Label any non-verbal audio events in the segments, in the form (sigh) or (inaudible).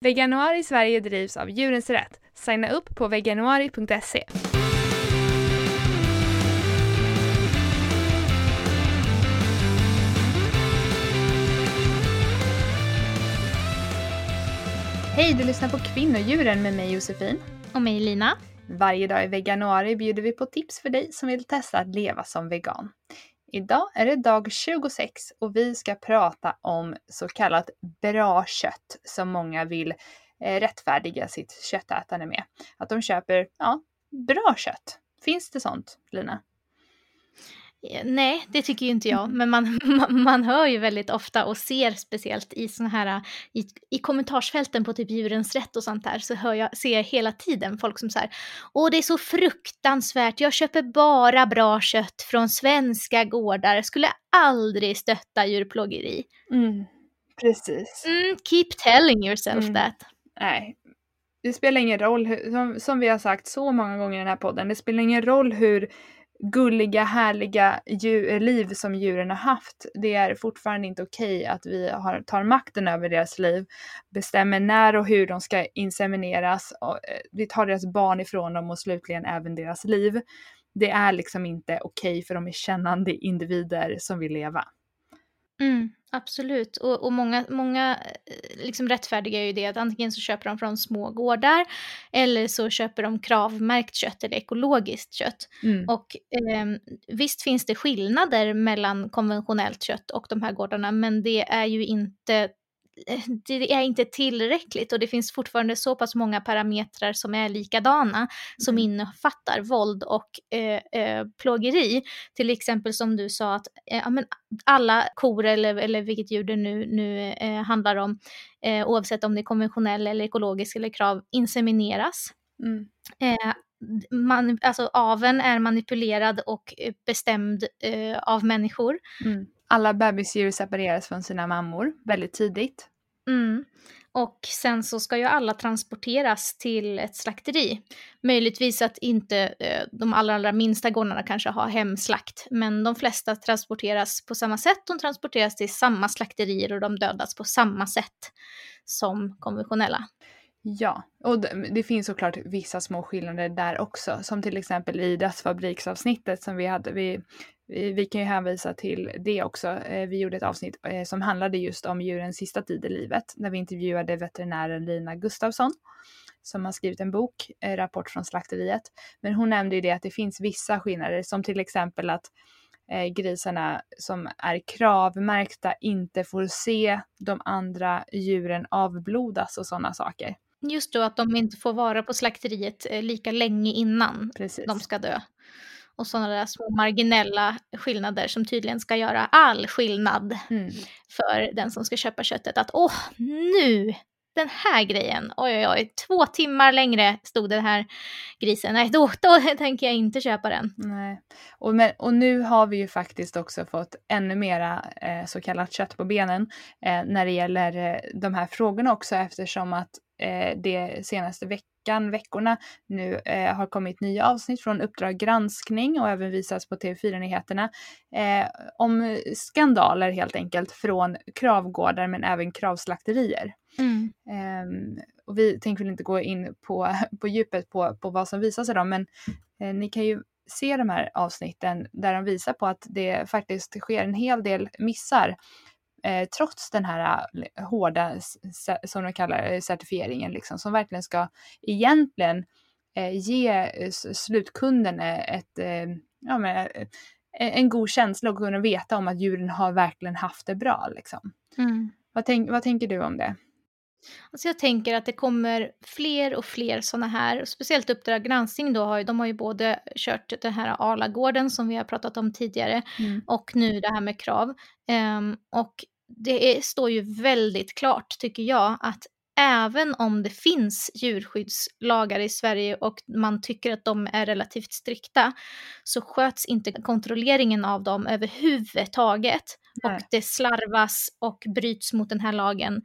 Veganuari Sverige drivs av Djurens Rätt. Signa upp på veganuari.se. Hej, du lyssnar på Kvinnodjuren med mig Josefin. Och mig Lina. Varje dag i veganuari bjuder vi på tips för dig som vill testa att leva som vegan. Idag är det dag 26 och vi ska prata om så kallat bra kött som många vill eh, rättfärdiga sitt köttätande med. Att de köper, ja, bra kött. Finns det sånt, Lina? Eh, nej, det tycker ju inte jag, men man, (laughs) man, man hör ju väldigt ofta och ser speciellt i såna här, i, i kommentarsfälten på typ Djurens Rätt och sånt där så hör jag, ser jag hela tiden folk som säger Åh, det är så fruktansvärt, jag köper bara bra kött från svenska gårdar, skulle aldrig stötta djurplågeri. Mm, precis. Mm, keep telling yourself mm. that. Nej, det spelar ingen roll, som, som vi har sagt så många gånger i den här podden, det spelar ingen roll hur gulliga, härliga djur, eh, liv som djuren har haft. Det är fortfarande inte okej okay att vi har, tar makten över deras liv, bestämmer när och hur de ska insemineras, och, eh, vi tar deras barn ifrån dem och slutligen även deras liv. Det är liksom inte okej okay för de är kännande individer som vill leva. Mm, absolut, och, och många, många eh, liksom rättfärdigar ju det att antingen så köper de från små gårdar eller så köper de kravmärkt kött eller ekologiskt kött. Mm. Och eh, visst finns det skillnader mellan konventionellt kött och de här gårdarna men det är ju inte (laughs) det är inte tillräckligt och det finns fortfarande så pass många parametrar som är likadana som mm. innefattar våld och eh, eh, plågeri. Till exempel som du sa att eh, men alla kor eller, eller vilket djur det nu, nu eh, handlar om, eh, oavsett om det är konventionell eller ekologisk eller krav, insemineras. Mm. Eh, man, alltså aven är manipulerad och bestämd av människor. Mm alla bebisdjur separeras från sina mammor väldigt tidigt. Mm. Och sen så ska ju alla transporteras till ett slakteri. Möjligtvis att inte eh, de allra, allra minsta gårdarna kanske har hemslakt, men de flesta transporteras på samma sätt. De transporteras till samma slakterier och de dödas på samma sätt som konventionella. Ja, och det, det finns såklart vissa små skillnader där också, som till exempel i dödsfabriksavsnittet som vi hade. Vi, vi, kan ju hänvisa till det också. Eh, vi gjorde ett avsnitt eh, som handlade just om djurens sista tid i livet, när vi intervjuade veterinären Lina Gustafsson som har skrivit en bok, eh, Rapport från slakteriet. Men hon nämnde ju det att det finns vissa skillnader, som till exempel att grisarna som är kravmärkta inte får se de andra djuren avblodas och sådana saker. Just då att de inte får vara på slakteriet lika länge innan Precis. de ska dö. Och sådana där små marginella skillnader som tydligen ska göra all skillnad mm. för den som ska köpa köttet. Att åh, nu, den här grejen, oj oj oj, två timmar längre stod den här grisen. Nej, då, då (laughs) tänker jag inte köpa den. Nej. Och, men, och nu har vi ju faktiskt också fått ännu mera eh, så kallat kött på benen eh, när det gäller eh, de här frågorna också eftersom att eh, det senaste veckan, veckorna nu eh, har kommit nya avsnitt från Uppdrag granskning och även visats på TV4-nyheterna eh, om skandaler helt enkelt från kravgårdar men även kravslakterier. Mm. Um, och vi tänker väl inte gå in på, på djupet på, på vad som visas i dem men eh, ni kan ju se de här avsnitten där de visar på att det faktiskt sker en hel del missar eh, trots den här eh, hårda, som de kallar det, certifieringen, liksom, som verkligen ska egentligen eh, ge eh, slutkunden ett, eh, ja, men, eh, en god känsla och kunna veta om att djuren har verkligen haft det bra. Liksom. Mm. Vad, tänk, vad tänker du om det? Alltså jag tänker att det kommer fler och fler sådana här, speciellt Uppdrag granskning då, har ju, de har ju både kört den här Arlagården som vi har pratat om tidigare mm. och nu det här med krav. Um, och det är, står ju väldigt klart, tycker jag, att även om det finns djurskyddslagar i Sverige och man tycker att de är relativt strikta så sköts inte kontrolleringen av dem överhuvudtaget. Nej. Och det slarvas och bryts mot den här lagen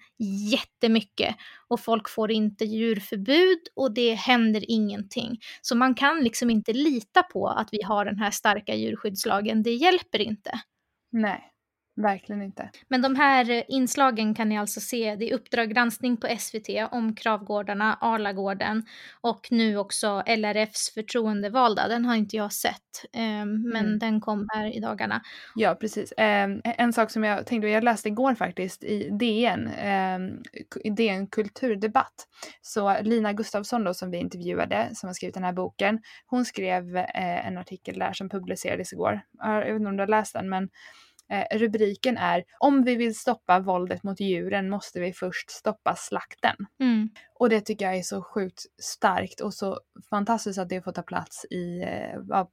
jättemycket. Och folk får inte djurförbud och det händer ingenting. Så man kan liksom inte lita på att vi har den här starka djurskyddslagen, det hjälper inte. Nej. Verkligen inte. Men de här eh, inslagen kan ni alltså se. Det är Uppdrag granskning på SVT om Kravgårdarna, Arlagården och nu också LRFs förtroendevalda. Den har inte jag sett, eh, men mm. den kom här i dagarna. Ja, precis. Eh, en sak som jag tänkte, jag läste igår faktiskt i DN, eh, DN Kulturdebatt. Så Lina Gustafsson då som vi intervjuade, som har skrivit den här boken, hon skrev eh, en artikel där som publicerades igår. Jag vet inte om du har läst den, men Eh, rubriken är Om vi vill stoppa våldet mot djuren måste vi först stoppa slakten. Mm. Och det tycker jag är så sjukt starkt och så fantastiskt att det får ta plats i, eh,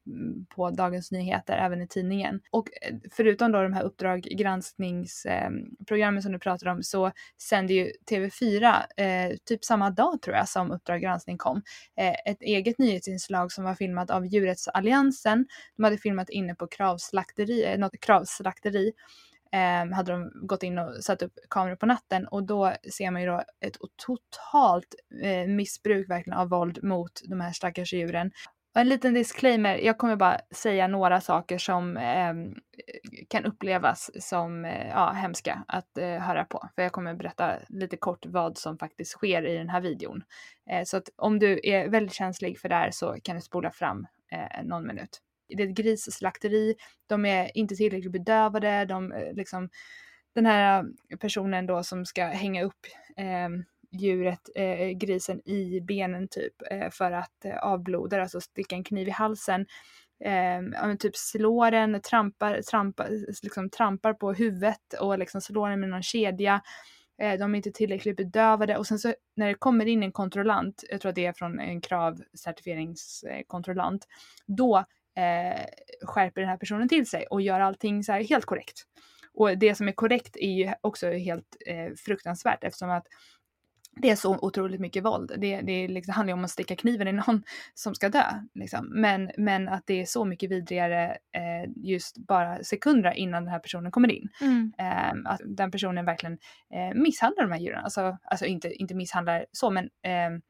på Dagens Nyheter, även i tidningen. Och eh, förutom då de här Uppdrag granskningsprogrammen eh, som du pratar om så sänder ju TV4 eh, typ samma dag tror jag som Uppdrag granskning kom eh, ett eget nyhetsinslag som var filmat av Djurrättsalliansen. De hade filmat inne på kravslakteri, något kravslakteri eh, hade de gått in och satt upp kameror på natten och då ser man ju då ett totalt eh, missbruk verkligen av våld mot de här stackars djuren. En liten disclaimer, jag kommer bara säga några saker som eh, kan upplevas som eh, ja, hemska att eh, höra på. För jag kommer berätta lite kort vad som faktiskt sker i den här videon. Eh, så att om du är väldigt känslig för det här så kan du spola fram eh, någon minut det är ett grisslakteri, de är inte tillräckligt bedövade, de eh, liksom den här eh, personen då som ska hänga upp eh, djuret, eh, grisen i benen typ eh, för att eh, avbloda, alltså sticka en kniv i halsen. Eh, typ slår den, trampar, trampar, liksom trampar på huvudet och liksom slår den med någon kedja. Eh, de är inte tillräckligt bedövade och sen så när det kommer in en kontrollant, jag tror att det är från en kravcertifieringskontrollant, då eh, skärper den här personen till sig och gör allting så här helt korrekt. Och det som är korrekt är ju också helt eh, fruktansvärt eftersom att det är så otroligt mycket våld. Det, det liksom, handlar ju om att sticka kniven i någon som ska dö. Liksom. Men, men att det är så mycket vidrigare eh, just bara sekunder innan den här personen kommer in. Mm. Eh, att den personen verkligen eh, misshandlar de här djuren. Alltså, alltså inte, inte misshandlar så men ehm,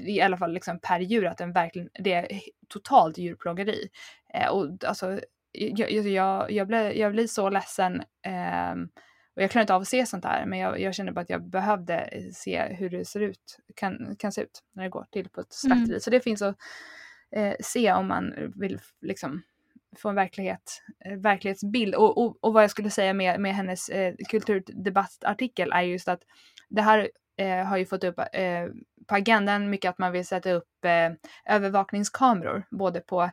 i alla fall liksom per djur att den verkligen, det är totalt djurplågeri. Eh, och alltså jag, jag, jag, blir, jag blir så ledsen eh, och jag klarar inte av att se sånt här men jag, jag känner bara att jag behövde se hur det ser ut, kan, kan se ut när det går till på ett slakteri. Mm. Så det finns att eh, se om man vill liksom få en verklighet, eh, verklighetsbild. Och, och, och, vad jag skulle säga med, med hennes eh, kulturdebattartikel är just att det här eh, har ju fått upp eh, på agendan mycket att man vill sätta upp eh, övervakningskameror både på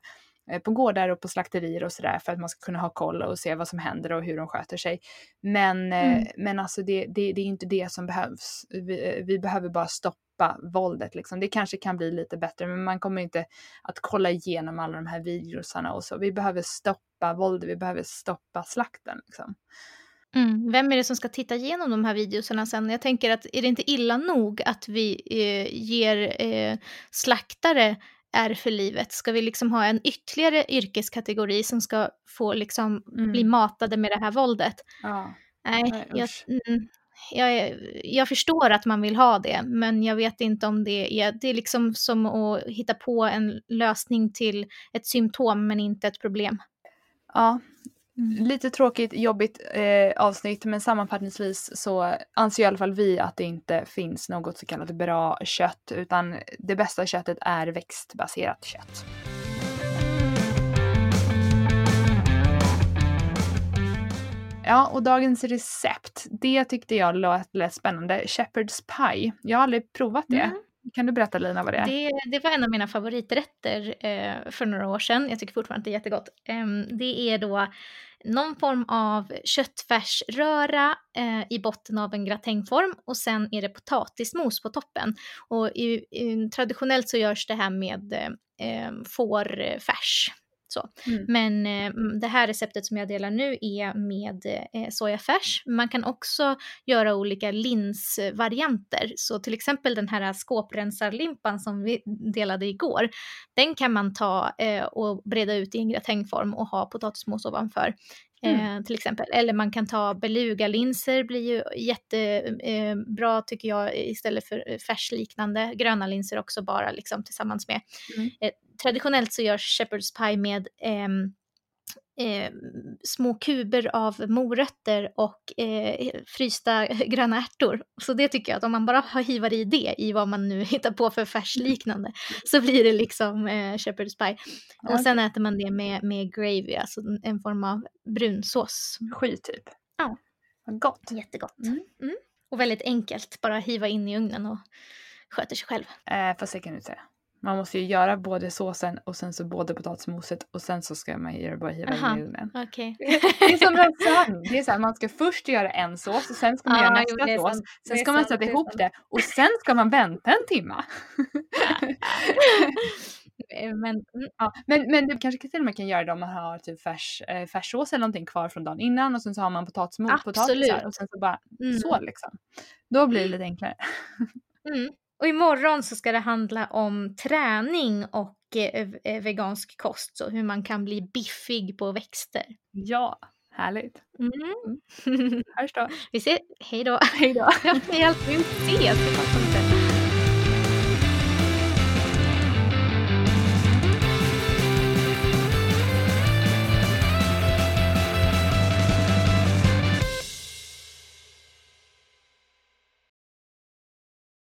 eh, på gårdar och på slakterier och sådär för att man ska kunna ha koll och se vad som händer och hur de sköter sig. Men, eh, mm. men alltså det, det, det, är inte det som behövs. Vi, vi, behöver bara stoppa våldet liksom. Det kanske kan bli lite bättre men man kommer inte att kolla igenom alla de här videosarna och så. Vi behöver stoppa våldet, vi behöver stoppa slakten liksom. Mm. Vem är det som ska titta igenom de här videorna sen? Jag tänker att är det inte illa nog att vi eh, ger eh, slaktare är för livet? Ska vi liksom ha en ytterligare yrkeskategori som ska få liksom mm. bli matade med det här våldet? Ja. Nej, Nej jag, mm, jag, jag, förstår att man vill ha det, men jag vet inte om det är... Det är liksom som att hitta på en lösning till ett symptom men inte ett problem. Ja, Mm. Lite tråkigt, jobbigt eh, avsnitt men sammanfattningsvis så anser i alla fall vi att det inte finns något så kallat bra kött utan det bästa köttet är växtbaserat kött. Ja, och dagens recept, det tyckte jag lät, lät spännande. Shepherd's pie. Jag har aldrig provat det. Mm. Kan du berätta Lina vad det är? Det, det var en av mina favoriträtter eh, för några år sedan. Jag tycker fortfarande att det är jättegott. Eh, det är då någon form av köttfärsröra eh, i botten av en gratängform och sen är det potatismos på toppen. Och i, i, traditionellt så görs det här med eh, ehm, fårfärs så. Mm. Men eh, det här receptet som jag delar nu är med eh, sojafärs. Man kan också göra olika linsvarianter. Så till exempel den här skåprensarlimpan som vi delade igår. Den kan man ta eh, och breda ut i en gratängform och ha potatismos ovanför. Mm. Eh, till exempel. Eller man kan ta belugalinser, blir ju jättebra eh, tycker jag istället för färsliknande. Gröna linser också bara liksom tillsammans med. Mm. Eh, traditionellt så görs shepherd's pie med eh, små kuber av morötter och eh, frysta (laughs) gröna ärtor. Så det tycker jag att om man bara hivar i det i vad man nu (laughs) hittar på för färsliknande så blir det liksom eh, shepherd's pie. Och sen äter man det med, med gravy, alltså en form av brunsås. Sky typ. Ja. Gott. Jättegott. Mm. Mm. Och väldigt enkelt, bara hiva in i ugnen och sköter sig själv. Eh, fast det kan du säga. Man måste ju göra både såsen och sen så både potatismoset och sen så ska man göra bara hiva Aha. in i ugnen. Okej. Det är som lasagne. Det är så här, man ska först göra en sås och sen ska man Ja, göra jo, nästa är sås. sant. Sen ska man sätta ihop sant. det och sen ska man vänta en timma. (laughs) Men, mm, Ja, men, men du kanske till och med kan göra det om man har typ färs, eh, färssås eller någonting kvar från dagen innan och sen så har man potatismos, potatisar och sen så bara mm, så liksom. Då blir det lite enklare. mm. Och imorgon så ska det handla om träning och eh, eh, vegansk kost, så hur man kan bli biffig på växter. Ja, härligt. Mm. (laughs) Hörs då. Vi ses, hej då. Hej då. (laughs) Jag blir helt, ses.